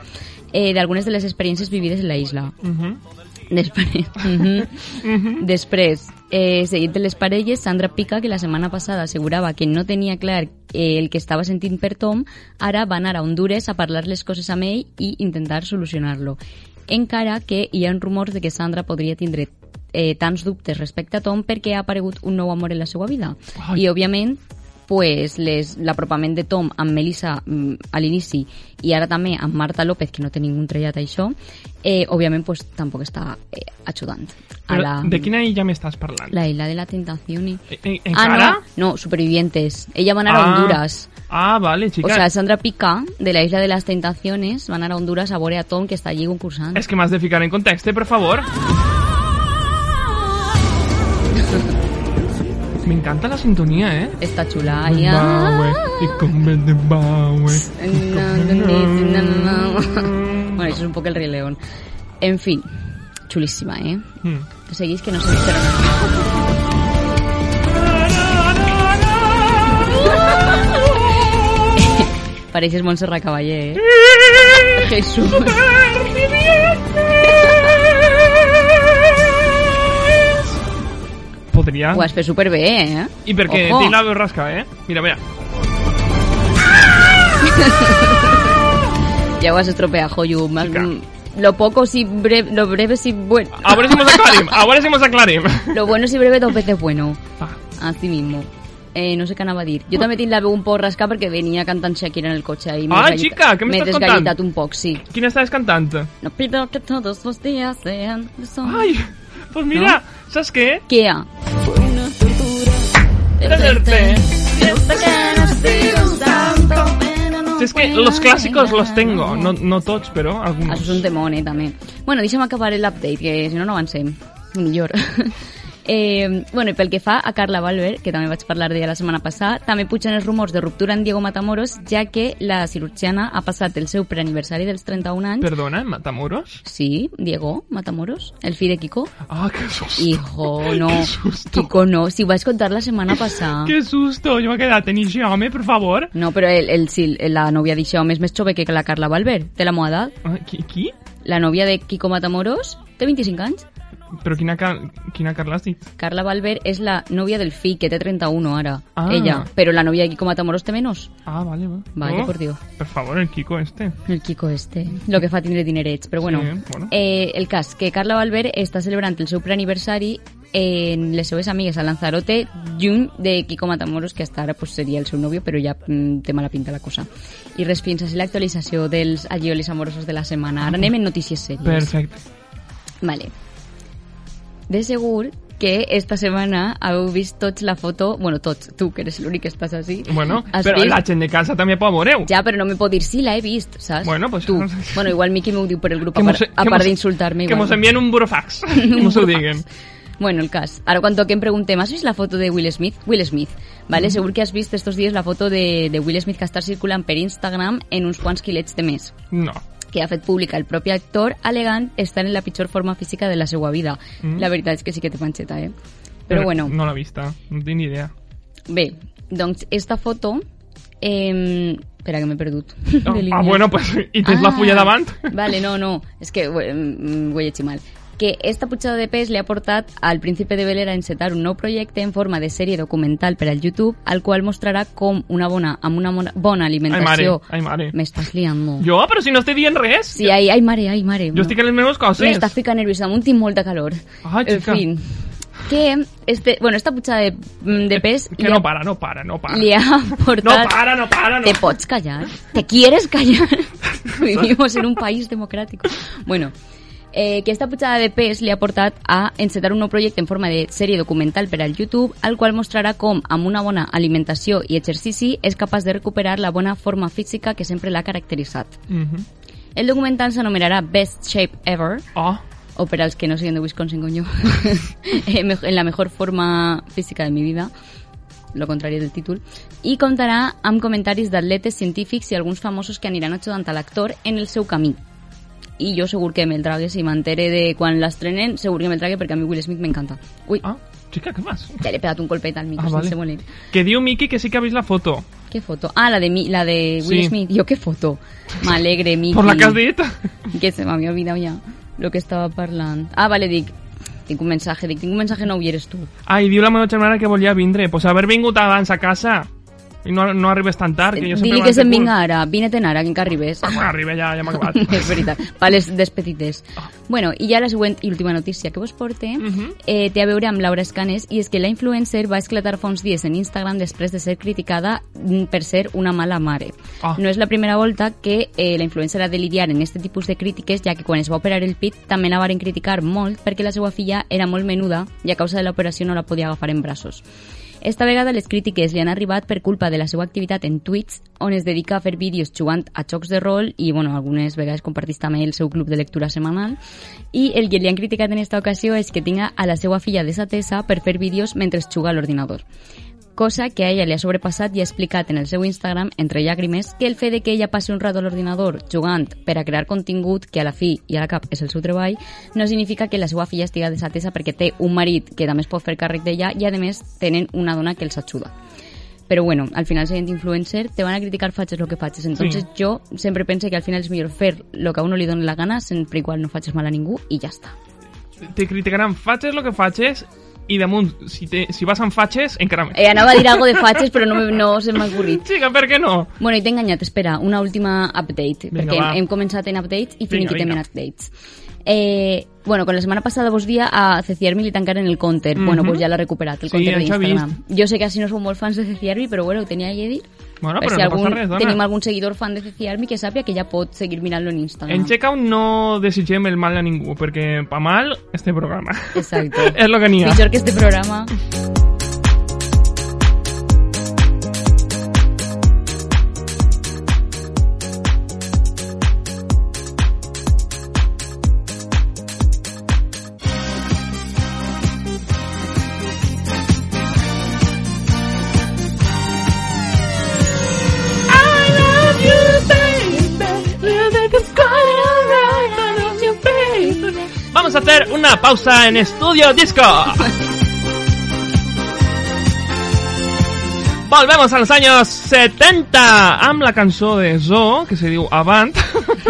eh, d'algunes de les experiències vivides en la isla. Mhm. Després, mhm. Després eh, seguint de les parelles, Sandra Pica, que la setmana passada assegurava que no tenia clar eh, el que estava sentint per Tom, ara va anar a Honduras a parlar les coses amb ell i intentar solucionar-lo. Encara que hi ha rumors de que Sandra podria tindre eh, tants dubtes respecte a Tom perquè ha aparegut un nou amor en la seva vida. Ai. I, òbviament, pues, les- l'apropament de Tom amb Melissa mm, a l'inici i ara també amb Marta López, que no té ningú trellat a això, eh, òbviament pues, tampoc està eh, ajudant. A la, de quina illa m'estàs parlant? la isla de la tentación. Y... Eh, eh, Ah, encara? no, no, supervivientes. Ella va a anar a Ah. Honduras. Ah, vale, O chica. sea, Sandra Pica, de la isla de las tentaciones, van a anar a Honduras a veure a Tom, que està allí concursant. És que m'has de ficar en context, per favor. M'encanta la sintonia, eh? Està xula. Ai, Baue, ah. i com el de Baue. No, no, no, no, no. Bueno, això és un poc el Rei León. En fin, xulíssima, eh? Mm. Seguís que no sé Pareixes Montserrat Cavaller, eh? Jesús. Podria. Ho has fet superbé, eh? I perquè Ojo. tinc la veu rasca, eh? Mira, mira. Ya vas a estropear, Joyu. Más- Chica. Lo poco si breve, lo breve si bueno. A veure si mos aclarim, a veure si mos aclarim. Lo bueno si breve dos veces bueno. Ah, Así mismo. Eh, no sé què anava a dir. Jo també tinc la veu un poc rascada perquè venia cantant Shakira en el cotxe i Ah, xica, què m'he m'estàs desgallitat contant? un poc, sí. quina estàs cantant? No pido que todos los días sean de sol. Ai, pues mira, saps què? Què ha? Tenerte. Yo sé que no he sido un santo, pero no Si es que los clásicos los tengo, no, no tots, però Això alguns. és un temón, eh, també. Bueno, deixa'm acabar l'update, que si no, no avancem. Millor. Eh, bueno, i pel que fa a Carla Valver, que també vaig parlar d'ella la setmana passada, també pugen els rumors de ruptura en Diego Matamoros, ja que la cirurgiana ha passat el seu preaniversari dels 31 anys. Perdona, Matamoros? Sí, Diego Matamoros, el fill de Kiko. Ah, qué susto. Hijo, no. Susto. Kiko no, si ho vaig contar la setmana passada. Qué susto, yo me he quedado en ese home, por favor. No, però el, el, sí, la novia d'això home és més jove que la Carla Valver, té la moda edat. Ah, qui, qui? la nòvia de Kiko Matamoros, té 25 anys. Però quina, quina Carla has dit? Carla Valver és la nòvia del fill, que té 31 ara, Ah. ella. Però la nòvia de Kiko Matamoros té menos. Ah, vale, va. Vaya, por Dios. Per favor, el Kiko este. El Kiko este, lo que fa tindre dinerets. Però bueno, Sí, bueno. Eh, el cas, que Carla Valver està celebrant el seu preaniversari en les seues amigues a Lanzarote, lluny de Kiko Matamoros, que hasta ara pues, seria el seu nòvio, però ja mm, té mala pinta la cosa. I res, fins així l'actualització dels alliolis amorosos de la setmana. Ara anem en notícies sèries. Perfecte. Vale. De segur que esta setmana heu vist tots la foto... Bueno, tots, tu, que eres l'únic que estàs així. Bueno, Has però vist? la gent de casa també pot veure-ho. Ja, però no me pot dir si la he vist, saps? Bueno, pues- Tu. Bueno, igual Miki m'ho diu per el grup, a, mos- part, a que part d'insultar-me. Que mos envien un burofax. que mos ho diguen. Bueno, el cas. Ara quan toquem preguntem, has vist la foto de Will Smith? Will Smith, vale? Mm. Segur que has vist estos dies la foto de, de Will Smith que està circulant per Instagram en uns quants quilets de més No. Que ha fet pública el propi actor alegant estar en la pitjor forma física de la seva vida. Mm. La veritat és que sí que té panxeta, eh? Però bueno, No l'he vista, no tinc ni idea. bé, doncs esta foto... Eh, espera, que m'he perdut. Oh, ah, bueno, pues, i tens la fulla davant? Vale, no, no, és que ho, ho he llegit mal. Que esta pujada de pes li ha portat al príncipe de Bel-Air a encetar un nou projecte en forma de sèrie documental per al YouTube, al qual mostrarà com una bona, amb una bona, alimentació... Ai, mare, ai, mare. M'estàs liando. Jo, però si no estic dient res. Sí, ai, ai, mare, ai, mare. Jo estic en les meves coses. M'estàs ficant nerviosa, damunt tinc molta calor. Ah, en xica. fin, que este, bueno, esta pujada de, de pes Que no para, no para, no para. li ha No portat... para, no para, no. ¿Te pots callar? ¿Te quieres callar? Vivimos en un país democrático. Bueno, eh, que esta pujada de pes li ha portat a encetar un nou projecte en forma de sèrie documental per al YouTube, al qual mostrarà com, amb una bona alimentació i exercici, és capaç de recuperar la bona forma física que sempre l'ha caracteritzat. Mhm. El documental s'anomenarà Best Shape Ever, Oh, o per als que no siguen de Wisconsin con yo, en mej- en la mejor forma física de mi vida, lo contrari del títol, i comptarà amb comentaris d'atletes científics i alguns famosos que aniran ajudant a l'actor en el seu camí. I jo segur que me'l trague, si m'entere de quan l'estrenen, segur que me'l trague perquè a mi Will Smith m'encanta. Ui, ah, xica, què fas? ja l'he pegat un colpet al micro Ah, vale. sense voler. Que diu Miki que sí que ha vist la foto. Què foto? Ah, la de, mi, la de Will Sí. Smith. Jo, què foto? M'alegre, Miki. Per la que has dit. que se m'havia oblidat ja lo que estava parlant. Ah, vale, dic, tinc un mensaje, dic, tinc un mensaje nou i eres tu. Ah, i diu la meva germana que volia vindre. Pues haver vingut abans a casa. I no, no arribes tan tard, que jo sempre m'han que se'n cul. ara, vine-te'n ara, que encara arribes. Ah, bueno, arriba ja, ja m'ha acabat. és veritat, pa les despedites. Bueno, i ja la següent i última notícia que vos porte Mhm. eh, té a veure amb Laura Escanes i és que la influencer va esclatar fa uns dies en Instagram després de ser criticada mm, per ser una mala mare. Ah. No és la primera volta que eh, la influencer ha de lidiar en aquest tipus de crítiques, ja que quan es va operar el pit també la varen criticar molt perquè la seva filla era molt menuda i a causa de l'operació no la podia agafar en braços. Esta vegada les crítiques li han arribat per culpa de la seva activitat en Twitch, on es dedica a fer vídeos jugant a jocs de rol i, bueno, algunes vegades compartís també el seu club de lectura setmanal. I el que li han criticat en esta ocasió és que tinga a la seva filla desatesa per fer vídeos mentre juga a l'ordinador cosa que a ella li ha sobrepassat i ha explicat en el seu Instagram, entre llàgrimes, que el fet de que ella passi un rato a l'ordinador jugant per a crear contingut, que a la fi i a la cap és el seu treball, no significa que la seva filla estiga desatesa perquè té un marit que també es pot fer càrrec d'ella i, a més, tenen una dona que els ajuda. Però bueno, al final sent influencer te van a criticar faches lo que faches. Entonces Sí. yo siempre pensé que al final es millor fer lo que a uno li doni la gana sempre igual no faches mal a ningú i ja està. Te criticaran fatxes lo que fatxes i damunt, si, te, si vas amb fatxes, encara més. Eh, anava a dir algo de faches però no, no se m'ha ocorrit. Xica, per què no? Bueno, i t'he enganyat, espera, una última update, Vinga, perquè va. hem, començat en updates i finiquitem en updates. Eh, bueno, con la setmana passada vos dia a Ceciarmi li tancaren el counter. Bueno, pues ja l'ha recuperat, el Sí, counter això he d'Instagram. Jo sé que així no sou molt fans de Ceciarmi, però bueno, ho tenia a dir. Bueno, per però si no algun, passa res, dona. tenim algun seguidor fan de Ceciarmi que sàpiga que ja pot seguir mirant-lo en Instagram. En checkout no desitgem el mal a ningú, perquè pa mal, este programa. Exacto. és lo que n'hi ha. Pitjor que este programa. Pausa en Estudio Disco. Volvemos a los años 70 amb la cançó de Zo, que se diu Avant.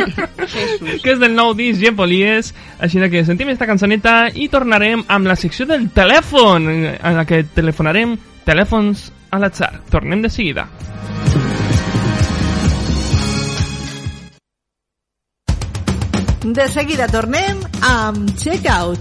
que és del nou disc Gepolies. Així que sentim esta cançoneta i tornarem amb la secció del telèfon, en la que telefonarem telèfons a l'atzar. Tornem de seguida. De seguida tornem amb Checkout.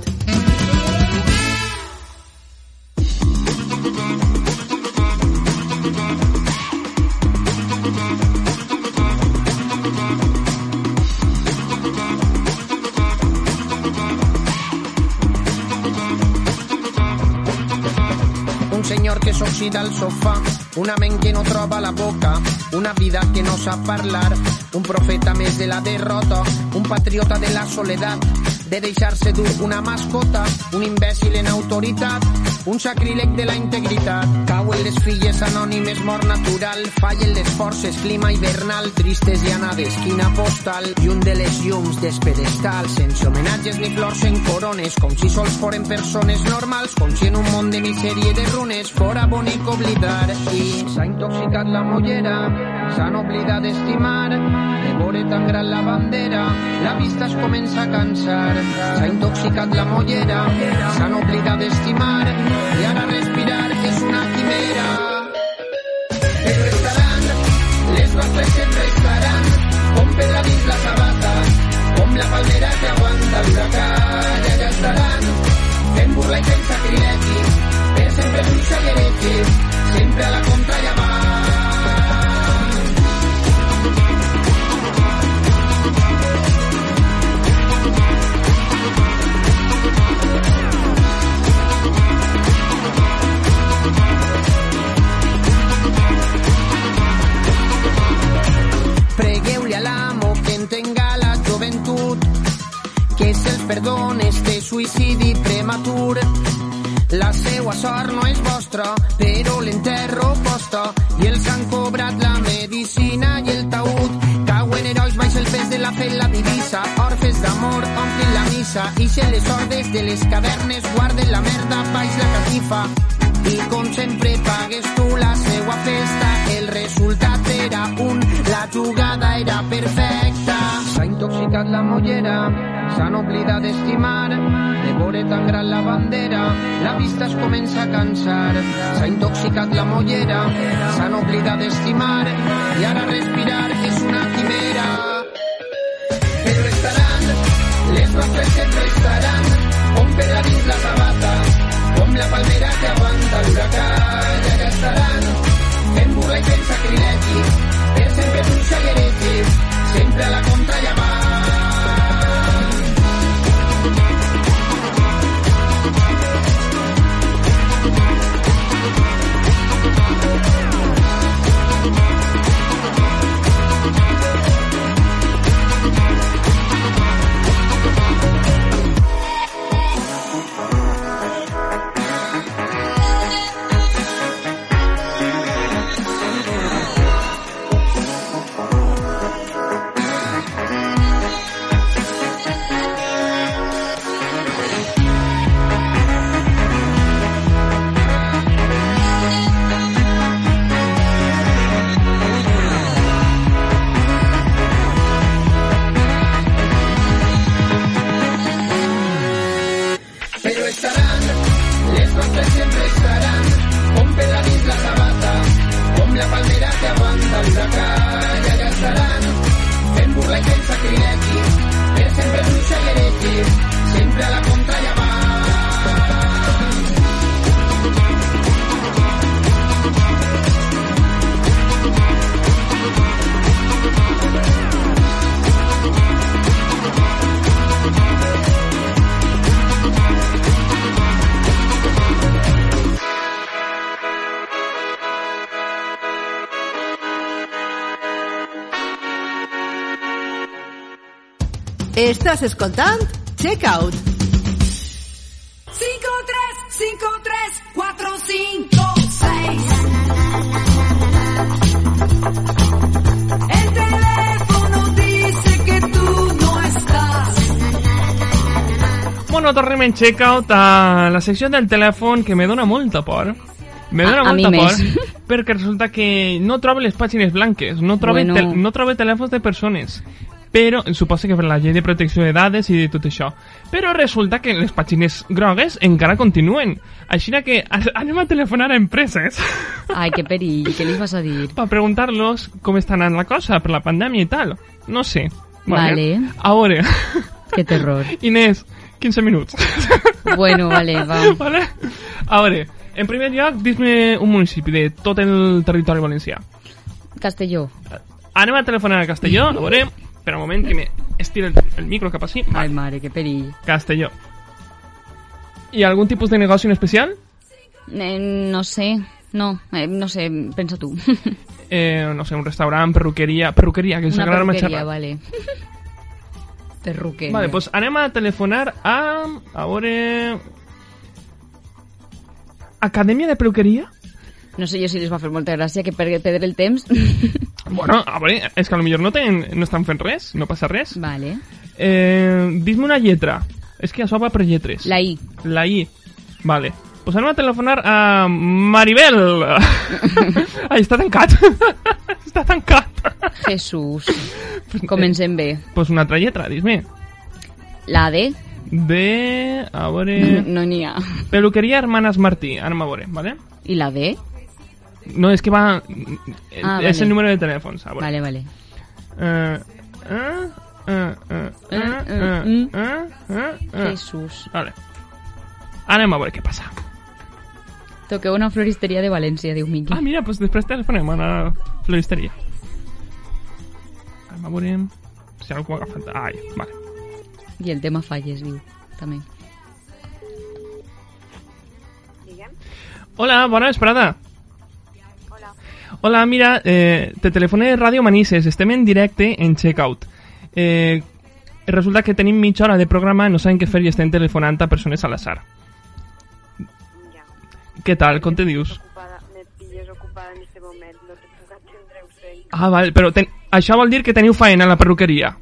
Un senyor que s'oxida al sofà, una ment que no troba la boca, una vida que no sap parlar, un profeta més de la derrota, un patriota de la soledat, de deixar-se dur una mascota, un imbècil en autoritat, un sacríleg de la integritat. Cauen les filles anònimes, mort natural, fallen les forces, clima hivernal, tristes llanades, quina postal, i un de les llums despedestal, sense homenatges ni flors en corones, com si sols foren persones normals, com si en un món de misèria i de runes fora bonic oblidar. I s'ha intoxicat la mollera, s'han oblidat d'estimar, de veure tan gran la bandera, la vista es comença a cansar. S'ha intoxicat la mollera, s'han oblidat d'estimar, i ara respirar és una quimera. Però estaran, les nostres sempre estaran, com pedra dins la sabata, com la palmera que aguanta l'huracà, allà estaran, fent burla i fent sacrilegi, per sempre un xaguereig, sempre a la contra suïcidi prematur. La seua sort no és vostra, però l'enterro posta, i els han cobrat la medicina i el taüt. Cauen herois baix el pes de la fe la divisa, orfes d'amor omplin la missa, i si les hordes de les cavernes guarden la merda baix la catifa. I com sempre pagues tu la seua festa, el resultat era un, la jugada era perfecta. S'ha intoxicat la mollera, s'han oblidat d'estimar, de veure tan gran la bandera, la vista es comença a cansar. S'ha intoxicat la mollera, s'han oblidat d'estimar, i ara respirar és una quimera. Però estaran, les nostres Estàs escoltant Checkout. 5, 3, 5, 3, 4, 5, 6. El teléfono dice que tú no estás. Bueno, tornem en checkout a la secció del telèfon que me dona molta por. Me dona A- a mi molta por més. perquè resulta que no trobo les pàgines blanques, no trobo, Bueno. tel no trobo telèfons de persones. Però suposa que per la llei de protecció de dades i de tot això. Però resulta que les pàgines grogues encara continuen. Així que anem a telefonar a empreses Ai, que perill, què li vas a dir? per preguntar-los com està anant la cosa per la pandèmia i tal. No sé. Vale. A veure, Que terror. Inés, 15 minuts. Bueno, vale, va. vale? A veure, en primer lloc, dis-me un municipi de tot el territori valencià. Castelló. Anem a telefonar a Castelló, a veure, per un moment que me estira el, el micro cap així. Ai, mare, que perill. Castelló. Ha algun tipus de negoci en especial? Eh, no sé, no, eh, no sé, pensa tu. Eh, no sé, un restaurant, perruqueria... Perruqueria, que Una s'agrada més perruqueria, xerrar. vale. Perruqueria. Vale, doncs anem a telefonar a... A veure... Acadèmia de perruqueria? No sé jo si les va fer molta gràcia que per perdre el temps. Bueno, a veure, és que potser no, tenen, no estan fent res, no passa res. vale. Eh, Dis-me una lletra. És que això va per lletres. La I. La I. Vale. Pues anem a telefonar a Maribel. Ai, està tancat. està tancat. Jesús. Comencem bé. Pues una altra lletra, dis-me. La D. De... A veure... No n'hi ha. Peluqueria Hermanas Martí. Anem a veure, vale? I la D? No, es que va. Ah, es el número de teléfono. Bueno. Vale, vale. Jesús. Vale. Anem a veure què passa. Toqueu una floristeria de València, diu Miqui. Ah, mira, pues doncs després telefonem a la floristeria. Anem a si algú ha agafat... Ai, vale. I el tema falles, diu, també. Hola, bona vesprada. Hola. Mira, eh, te telefoné de Ràdio Manises. Estem en directe en Checkout. Eh, resulta que tenim mitja hora de programa, no sabem què fer i estem telefonant a persones a l'azar. Ja, Què tal? Com te dius? ocupada, me pilles ocupada en este moment, no te puc atendre, ho sé. Ah, val, però ten... això vol dir que teniu faena a la perruqueria.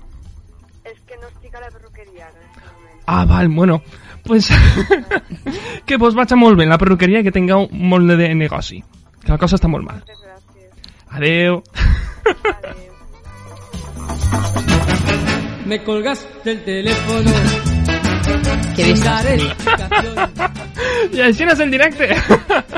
És que no estic a la perruqueria en este moment. Ah, val, bueno. Pues que vos vaig molt bé en la perruqueria i que tingueu molt de negoci. Que la cosa està molt mal. Moltes Adeo. Me colgaste el teléfono. Desastre. explicación. I així no és el directe.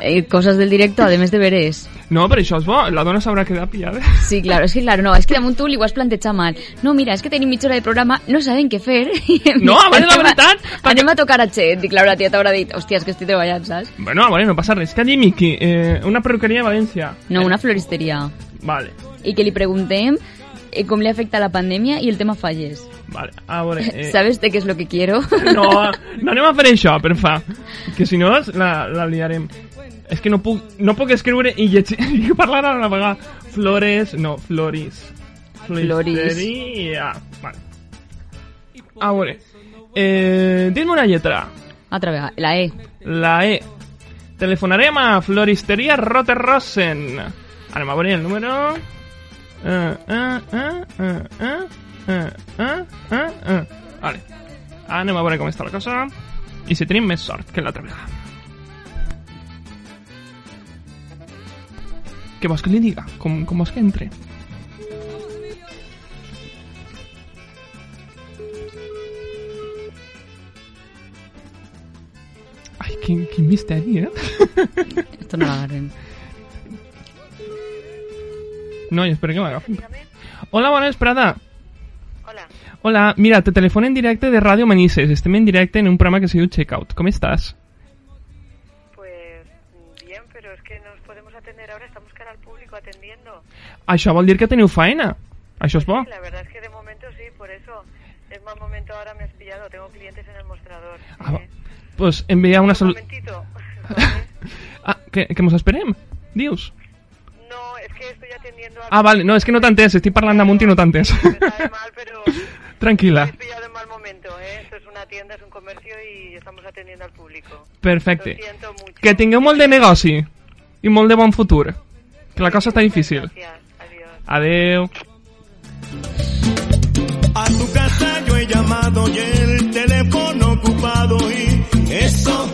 Eh, cosas del directo, además de veres. No, però això és bo. La dona s'haurà quedat pillada. Sí, claro, es que claro, no, es que damunt tu li ho has plantejat mal. No, mira, és que tenim mitja hora de programa, no saben què fer. No, a veure, la a- veritat, perquè- Anem a tocar a Chet. I claro, la tia t'haurà dit, hòstia, és que estic treballant, saps? Bueno, a veure, no passa res. Que allí, Miki, eh, una perruqueria a València. No, una floristeria. Vale, I que li preguntem eh, com li afecta la pandèmia i el tema falles. Vale. A veure... Eh, ¿Sabes de qué es lo que quiero? No, no anem a fer això, per fa. Que si no, la, la liarem. És que no puc, no puc escriure i llegir i parlar a la vegada. Flores, no, floris. Floris. Floristeria. Vale. A veure. Eh, Dime una lletra. Altra vegada, la E. La E. Telefonarem a Floristeria Roterrosen. Anem a veure el número... Eh, eh, eh, eh, eh, eh, eh, eh. Vale. Anem a veure com està la cosa. I si tenim més sort que l'altra vegada. Què vols que li diga? Com, com vols que entre? Ai, quin, quin misteri, eh? Esto no l'agarrem. No, i espera que l'agafin. Hola, bona vesprada. Hola, mira, te telefono en directe de Ràdio Manises. Estem en directe en un programa que se diu Checkout. Com estàs? pues bien, pero es que nos podemos atender ahora, estamos cara al público atendiendo. Això vol dir que teniu faena. Això és bo. Sí, la verdad es que de momento sí, por eso es mal momento ahora me has pillado, tengo clientes en el mostrador. Ah, va. pues envia una Un salut... momentito. Ah, que, que mos esperem? Dius? No, es que estoy atendiendo a... Ah, vale, no, és que no t'he entès. Estic parlant damunt i no. Me sabe mal, pero Tranquil·la. me has pillado en mal momento, ¿eh? Esto es una tienda, es un comercio y estamos atendiendo al público. Perfecte. Lo siento mucho. Que tingueu molt de negoci i molt de bon futur. Que la cosa està difícil. Gracias, adiós. Adeu. A tu casa yo he llamado y el teléfono ocupado y eso,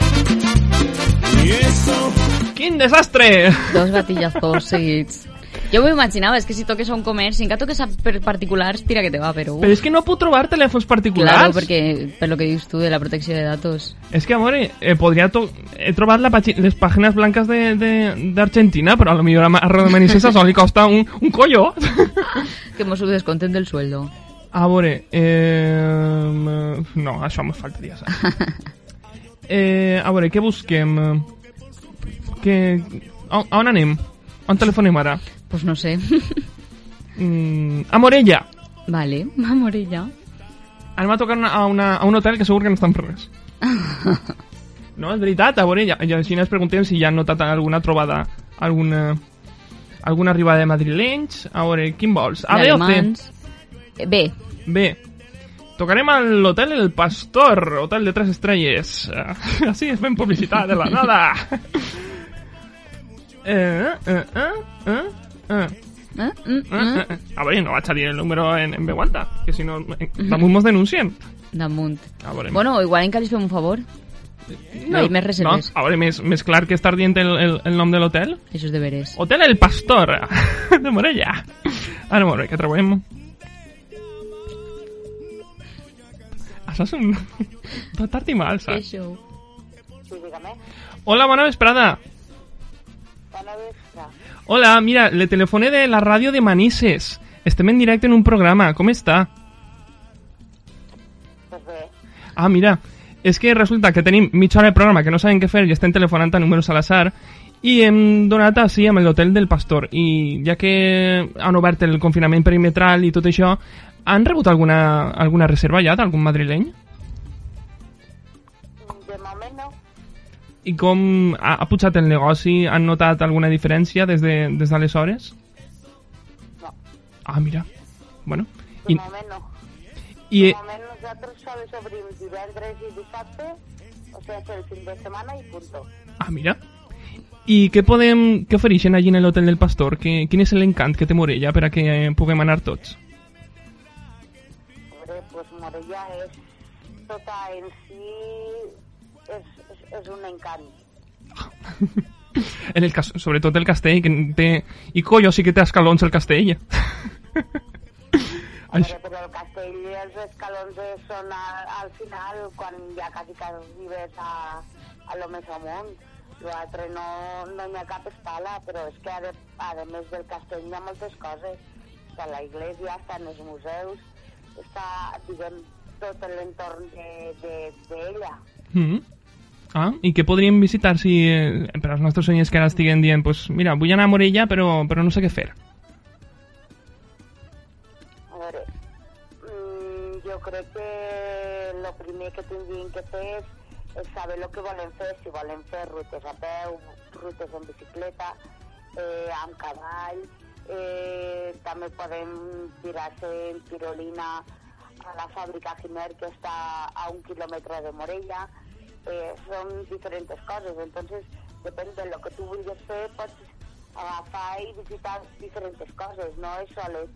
y eso. Quin desastre! Dos gatillazos seguits. Jo m'ho imaginava, és que si toques a un comerç, encara toques a per particulars, tira que te va, però... Però és que no puc trobar telèfons particulars. Claro, perquè per lo que dius tu de la protecció de datos. És que, amore, eh, podria to he trobat la pàgina, les pàgines blanques d'Argentina, però a lo millor a Rodomanices això li costa un, un colló. Que mos ho desconten del sueldo. A veure, eh, no, això me faltaria saber. eh, a veure, què busquem? Que, a on anem? On telefonem ara? Pues no sé. Mm, a Morella. Vale, a Morella. Anem a tocar una, a, una, a un hotel que segur que no estan per res. No, és veritat, a ja, ja així ens preguntem si ja han notat alguna trobada, alguna, alguna arribada de madrilenys. A veure, quin vols? A B o C? Eh, B. B. Tocarem a l'Hotel El Pastor, hotel de tres estrelles. Uh, así es ben publicitat de la nada. eh, eh, eh, eh, eh. Eh? Mm, Eh, eh, eh. A veure, no vaig a dir el número en, en B-Guanta, que si no, eh, damunt mos denuncien. Damunt. A veure, Bueno, igual encara li fem un favor. No, hi ha més no, reserves. a veure, més, més clar que estar dient el, el, el nom de l'hotel. Això és de veres. Hotel El Pastor, de Morella. Ara, molt bé, que trobem. Això és un... Tot i mal, saps? Això. Sí, dígame. Hola, bona vesprada. Hola, mira, le telefoné de la ràdio de Manises. Estem en directe en un programa. Com està? Bé, Ah, mira, és que resulta que tenim mitja hora de programa que no sabem què fer i estem telefonant a números a l'azar i hem donat així amb l'hotel del Pastor i ja que han obert el confinament perimetral i tot això, han rebut alguna, alguna reserva ja d'algun madrileny? I com ha, ha pujat el negoci? Han notat alguna diferència des de des d'aleshores? No. Ah, mira. Bueno. De I, moment no. i, De moment nosaltres sols obrim divendres i dissabte, o sigui, el fin de setmana i punto. ah, mira. I què podem... Què ofereixen allí en l'hotel del Pastor? Que, quin és l'encant que té Morella per a que puguem anar tots? Hombre, pues Morella és tota en si és, un encant. En el cas, sobretot el castell, que té... I collo, sí que té escalons el castell. Hombre, però el castell i els escalons són al, al final, quan ja quasi que arribes a, a lo més amunt. L'altre no, no hi ha cap escala, però és que a, de, a de més del castell hi ha moltes coses. Està la iglesia, estan els museus, està, diguem, tot l'entorn d'ella. De, de, d'ella. Mm. Ah, i què podríem visitar si... Eh, per als nostres oients que ara estiguen dient pues, mira, vull anar a Morella però, però no sé què fer. A veure, mm, jo crec que el primer que tindrien que fer és, és saber el que volen fer, si volen fer rutes a peu, rutes en bicicleta, eh, amb cavall, eh, també podem tirar-se en tirolina a la fàbrica Giner, que està a un quilòmetre de Morella, eh, són diferents coses, entonces depèn de lo que tu vulguis fer, pots agafar i visitar diferents coses, no és soles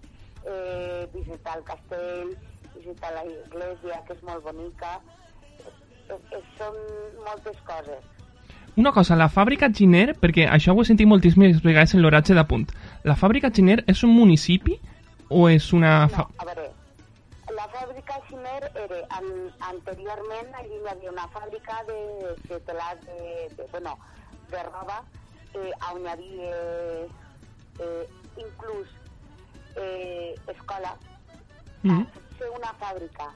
eh, visitar el castell, visitar la iglesia, que és molt bonica, eh, eh, són moltes coses. Una cosa, la fàbrica Giner, perquè això ho he sentit moltíssimes vegades en l'oratge de punt. La fàbrica Giner és un municipi o és una... Fa... A veure, Xiner era an, anteriorment allí hi havia una fàbrica de, de telat de, de, bueno, de roba eh, on hi havia eh, inclús eh, escola Mm. ser una fàbrica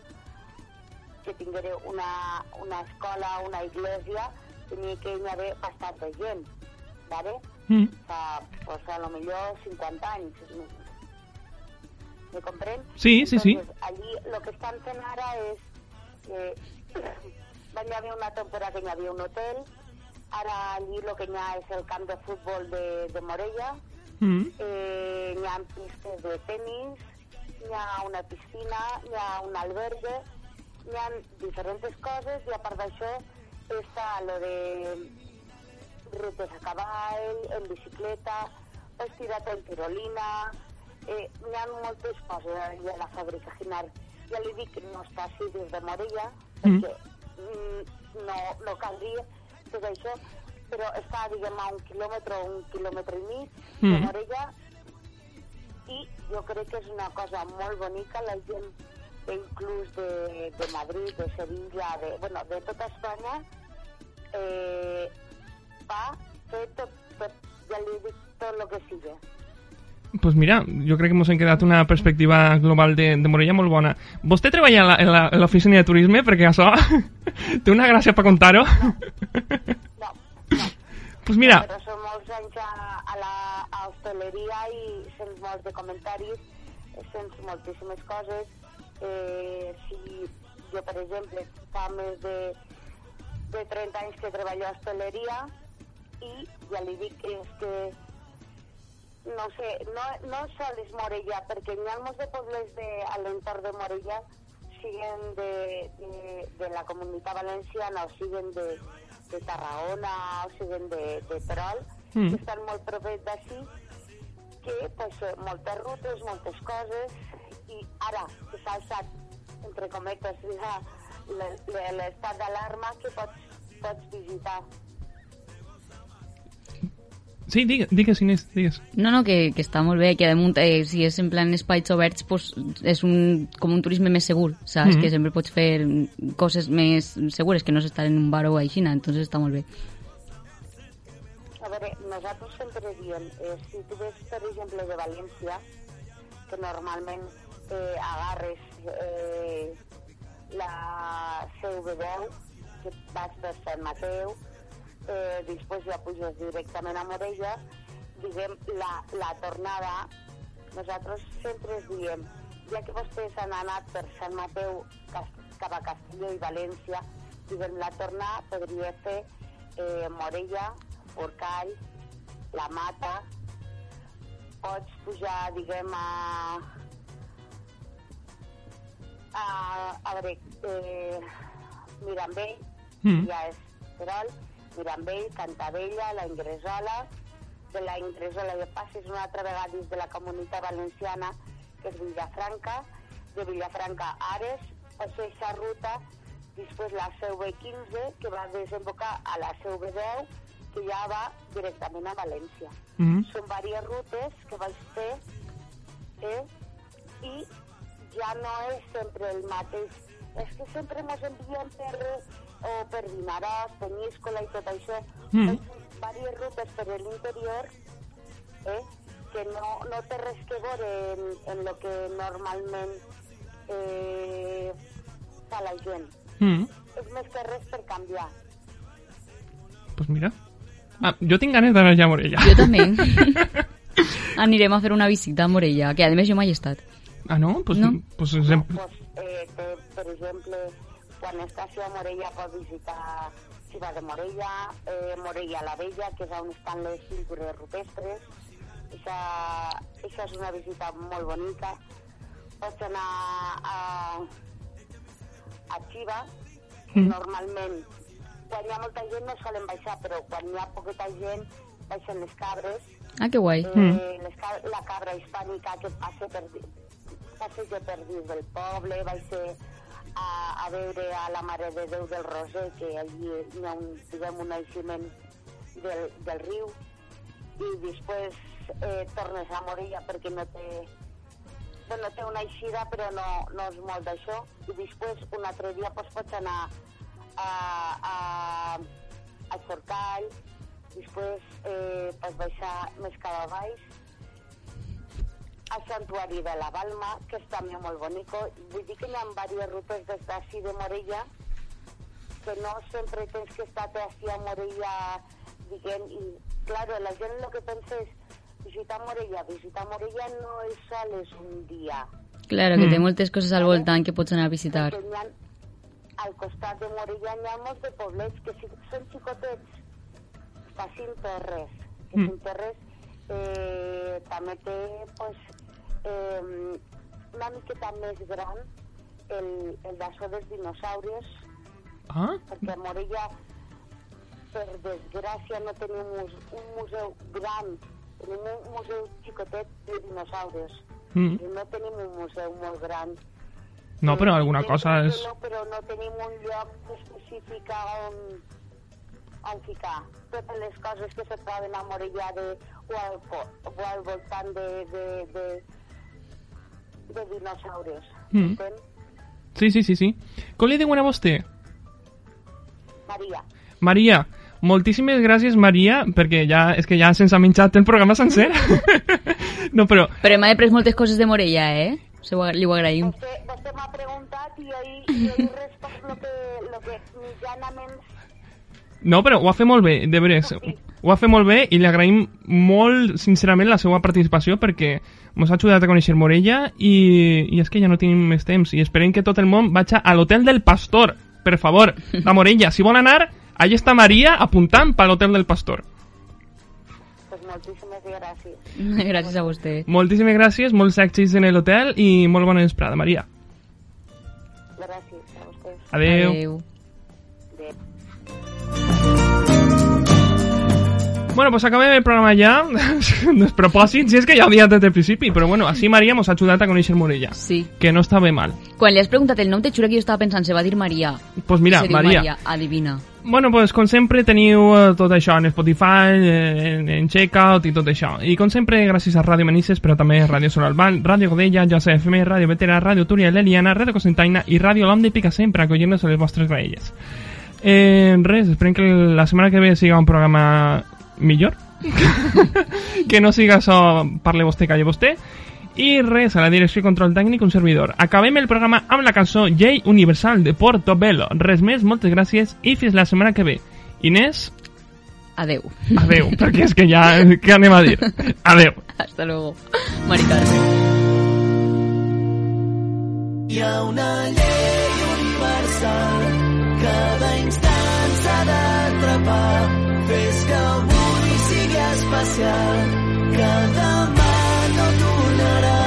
que tinguera una, una escola, una iglesia, tenia que hi haver bastanta gent, ¿vale? Mm. Fa, pues, a lo millor 50 anys. ¿Me comprèn? Sí, sí, sí. Entonces, allí lo que estan fent ara és que van hi haver una temporada que hi havia un hotel, ara allí el que hi ha és el camp de futbol de, de Morella, Mm. eh, hi ha pistes de tennis, hi ha una piscina, hi ha un albergue, hi ha diferents coses i a part d'això està lo de rutes a cavall, en bicicleta, estirat en tirolina, eh, hi ha moltes coses allà a la fàbrica Ginar. Ja li dic que no està així des de Morella, perquè mm, no, no caldria tot això, però està, diguem, a un quilòmetre o un quilòmetre i mig de Mm. Morella i jo crec que és una cosa molt bonica, la gent inclús de, de Madrid, de Sevilla, de, bueno, de tota Espanya, eh, va fer tot, tot, ja li dic tot el que sigui. Pues mira, jo crec que ens hem quedat una perspectiva global de, de Morella molt bona. Vostè treballa en l'oficina de turisme? Perquè això té una gràcia per contar-ho. Pues mira, Però som molts anys a, a la a hosteleria i sents molts de comentaris, sents moltíssimes coses. Eh, si jo, per exemple, fa més de, de 30 anys que treballo a hosteleria i ja li dic que és que no sé, no, no sol és Morella, perquè hi ha molts de pobles de, a l'entorn de Morella siguen de, de, de la comunitat valenciana o siguen de, de Tarragona o siguen de, de Terol, Mm. que estan molt propers d'ací, que pues, moltes rutes, moltes coses, i ara que s'ha alçat, entre cometes, l'estat d'alarma que pots, pots visitar. Sí, digues, digues Inés, digues. No, no, que, que està molt bé, que damunt, eh, si és en plan espais oberts, pues, és un, com un turisme més segur, saps? Mhm. Que sempre pots fer coses més segures que no és estar en un bar o així, entonces està molt bé. A veure, nosaltres sempre diem, eh, si tu ves, per exemple, de València, que normalment eh, agarres eh, la CV10, que vas per Sant Mateu, eh, després ja puges directament a Morella, diguem, la, la tornada, nosaltres sempre es diem, ja que vostès han anat per Sant Mateu cap a Castelló i València, diguem, la tornada podria fer eh, Morella, Forcall, La Mata, pots pujar, diguem, a... a, a veure, eh, Mirambell, Mm. ja és Terol, Mirambell, Cantabella, la Ingresola, de la Ingresola ja passes una altra vegada dins de la comunitat valenciana, que és Villafranca, de Villafranca a Ares, fas aquesta ruta, després la CV15, que va desembocar a la CV10, que ja va directament a València. Mhm. Són diverses rutes que vaig fer eh? i ja no és sempre el mateix. És que sempre ens envien per, o per Vinaròs, Penyíscola i tot això. Mm. Mm. diverses rutes per l'interior eh? que no, no té res que veure en, en lo que normalment eh, fa la gent. Mm. És més que res per canviar. Pues mira. Ah, jo tinc ganes d'anar ja a Morella. Jo també. Anirem a fer una visita a Morella, que a més jo mai he estat. Ah, no? Pues, No. pues sempre... Pues, eh, per exemple, quan estàs a Morella pots visitar Ciutat de Morella, eh, Morella la Vella, que és on estan les pintures rupestres. Això, això és una visita molt bonica. Pots anar a, a Xiva, Mm. normalment quan hi ha molta gent no solen baixar, però quan hi ha poqueta gent baixen les cabres. Ah, que guai. Eh, les ca la cabra hispànica que passa per, passeja per dins del poble, ser a, a veure a la Mare de Déu del Roser, que allí hi ha un, diguem, un naixement del, del riu, i després eh, tornes a Morella perquè no té bueno, té una eixida però no, no és molt d'això. I després un altre dia doncs, pots anar a, a, a Forcall després eh, pots baixar més cap a baix al santuari de la Balma, que és també molt bonico. Vull dir que hi ha diverses rutes des d'ací de Morella que no sempre tens que estar així a Morella, diguem, i, claro, la gent el que pensa és visitar Morella. Visitar Morella no és sol, és un dia. Claro, que Mm. té moltes coses al voltant que pots anar a visitar. Ha, al costat de Morella hi ha molts de poblets que si són xicotets, està Cinterres, que Mm. Cinterres eh, també té pues, eh, una miqueta més gran el, el d'això dels dinosaures, Ah, perquè a Morella, per desgràcia, no tenim un, un museu gran, tenim un museu xicotet de dinosaures. Mm. I no tenim un museu molt gran. no, però alguna cosa és... No, però no tenim un lloc específic on, on ficar totes les coses que se troben a Morella de, o, al, o al voltant de, de, de, de dinosaures. Mm. Entén? Sí, sí, sí, sí. Com li diuen a vostè? Maria. Maria, moltíssimes gràcies, Maria, perquè ja, és que ja se'ns ha menjat el programa sencer. no, però... Però m'ha pres moltes coses de Morella, eh? Se ho, li ho agraïm. Vostè, vostè m'ha preguntat i jo he respost el que, lo que mitjanament No, però ho ha fet molt bé, de veres. Ho ha fet molt bé i li agraïm molt, sincerament, la seva participació perquè ens ha ajudat a conèixer Morella i, i és que ja no tenim més temps i esperem que tot el món vagi a l'Hotel del Pastor, per favor, a Morella. Si vol anar, allà està Maria apuntant per l'Hotel del Pastor. pues, moltíssimes gràcies. Gràcies a vostè. Moltíssimes gràcies, molts èxits en l'hotel i molt bona vesprada, Maria. Gràcies a vostès. Adeu. Adeu. Bueno, pues acabem el programa ja. Despropòsit, si és que ja ho havia dit al principi, però bueno, així Maria mos ha ajudat a conèixer Morella. Sí. Que no està bé mal. Quan li has preguntat el nom, te juro que jo estava pensant, se va dir Maria. Pues mira, se Maria. Maria, adivina. Bueno, pues com sempre teniu eh, tot això en Spotify, eh, en, en Checkout i tot això. I com sempre, gràcies a Ràdio Manises, però també Ràdio Solalban, Ràdio Godella, Josep FM, Ràdio Vetera, Ràdio Túria, l'Eliana, Ràdio Cosentaina i Ràdio L'Om de Pica sempre acollint-nos a les vostres graelles. Eh, res, esperem que la setmana que ve siga un programa millor. que no siga això parle vostè, calle vostè. I res, a la direcció i control tècnic, un servidor. Acabem el programa amb la cançó Llei Universal de Portobello. Res més, moltes gràcies i fins la setmana que ve. Inés, Adeu. adeu, perquè és que ja... Què anem a dir? Adeu. Hasta luego. Mari Carmen. Hi ha una llei especial, que demà no tornarà.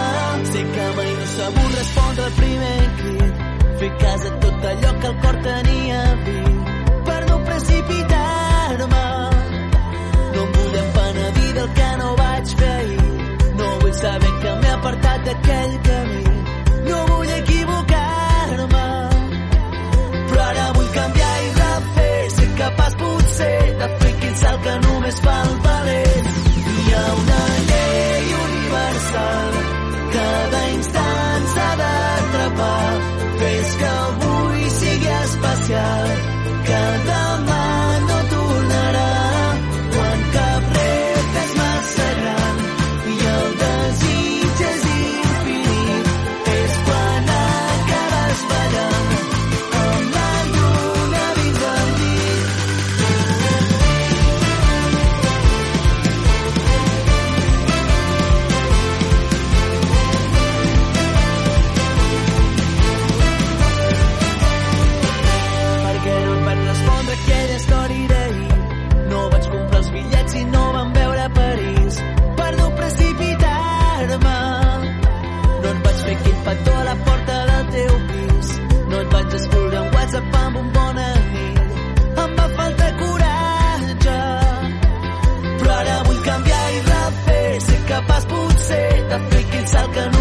Sé que mai no sabut respondre al primer crit, fer cas a tot allò que el cor tenia vist, per no precipitar-me. No em vull empenedir del que no vaig fer ahir, no vull saber que m'he apartat d'aquell it's